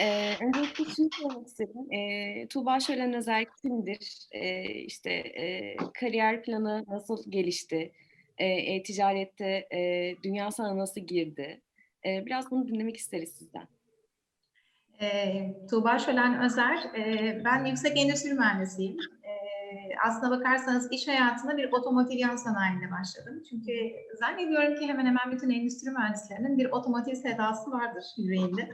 Eee, öncelikle şunu sormak istedim. Eee, Tuğba Şölen Özer kimdir? Eee, işte, eee, kariyer planı nasıl gelişti? Eee, e-ticarette, eee, dünya sana nasıl girdi? Eee, biraz bunu dinlemek isteriz sizden. Eee, Tuğba Şölen Özer, eee, ben yüksek endüstri mühendisiyim. Eee, aslına bakarsanız iş hayatına bir otomotiv yan sanayinde başladım. Çünkü zannediyorum ki hemen hemen bütün endüstri mühendislerinin bir otomotiv sedası vardır yüreğinde.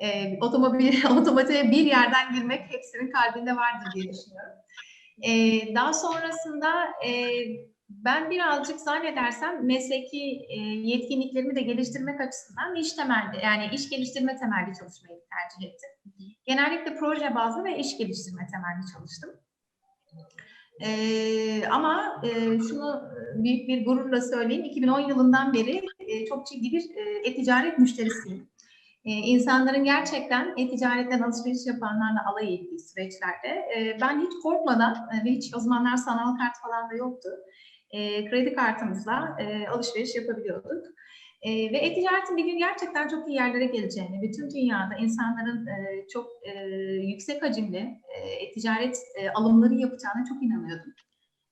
Eee, otomobil, otomotive bir yerden girmek hepsinin kalbinde vardır diye düşünüyorum. Eee, daha sonrasında eee, ben birazcık zannedersem mesleki eee, yetkinliklerimi de geliştirmek açısından iş temelli, yani iş geliştirme temelli çalışmayı tercih ettim. Genellikle proje bazlı ve iş geliştirme temelli çalıştım. Eee, ama eee, şunu büyük bir gururla söyleyeyim, 2010 yılından beri eee, çok ciddi bir e-ticaret müşterisiyim. Eee, insanların gerçekten e-ticaretten alışveriş yapanlarla alay ettiği süreçlerde eee, ben hiç korkmadan ve hiç o zamanlar sanal kart falan da yoktu. Eee, kredi kartımızla alışveriş yapabiliyorduk. Ve e-ticaretin bir gün gerçekten çok iyi yerlere geleceğini, bütün dünyada insanların çok yüksek hacimli e-ticaret alımları yapacağına çok inanıyordum.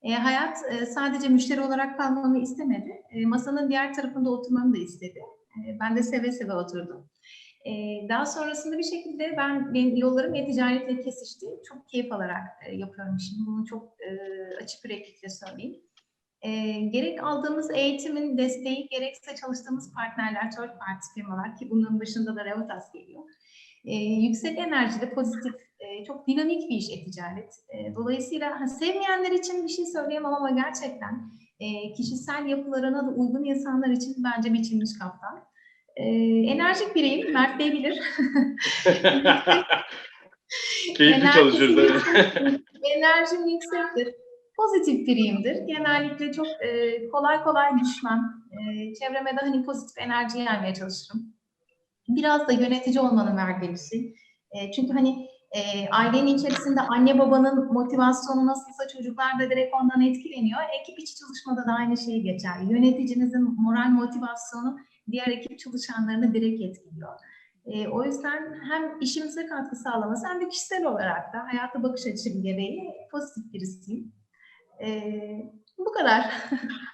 Eee, hayat eee, sadece müşteri olarak kalmamı istemedi. Eee, masanın diğer tarafında oturmamı da istedi. Eee, ben de seve seve oturdum. Eee, daha sonrasında bir şekilde ben benim yollarım e-ticaretle kesişti. Çok keyif alarak eee, yapıyorum işimi. Bunu çok eee, açık yüreklilikle söyleyeyim. Eee, gerek aldığımız eğitimin desteği, gerekse çalıştığımız partnerler, third party firmalar ki bunun başında da Revotas geliyor. Eee, yüksek enerjili, pozitif, eee, çok dinamik bir iş e-ticaret. Eee, dolayısıyla ha, sevmeyenler için bir şey söyleyemem ama gerçekten eee, kişisel yapılarına da uygun insanlar için bence biçilmiş kaftan. Eee, enerjik biriyim, Mert Bey bilir. Keyifli yüksektir, enerjim yüksektir. Pozitif biriyimdir. Genellikle çok eee, kolay kolay düşmem. Eee, çevreme de hani pozitif enerji yaymaya çalışırım. Biraz da yönetici olmanın verdiği bir şey. Eee, çünkü hani eee, ailenin içerisinde anne babanın motivasyonu nasılsa çocuklar da direkt ondan etkileniyor. Ekip içi çalışmada da aynı şey geçer. Yöneticinizin moral motivasyonu diğer ekip çalışanlarını direkt etkiliyor. Eee, o yüzden hem işimize katkı sağlaması hem de kişisel olarak da hayata bakış açım gereği pozitif birisiyim. Eee, bu kadar.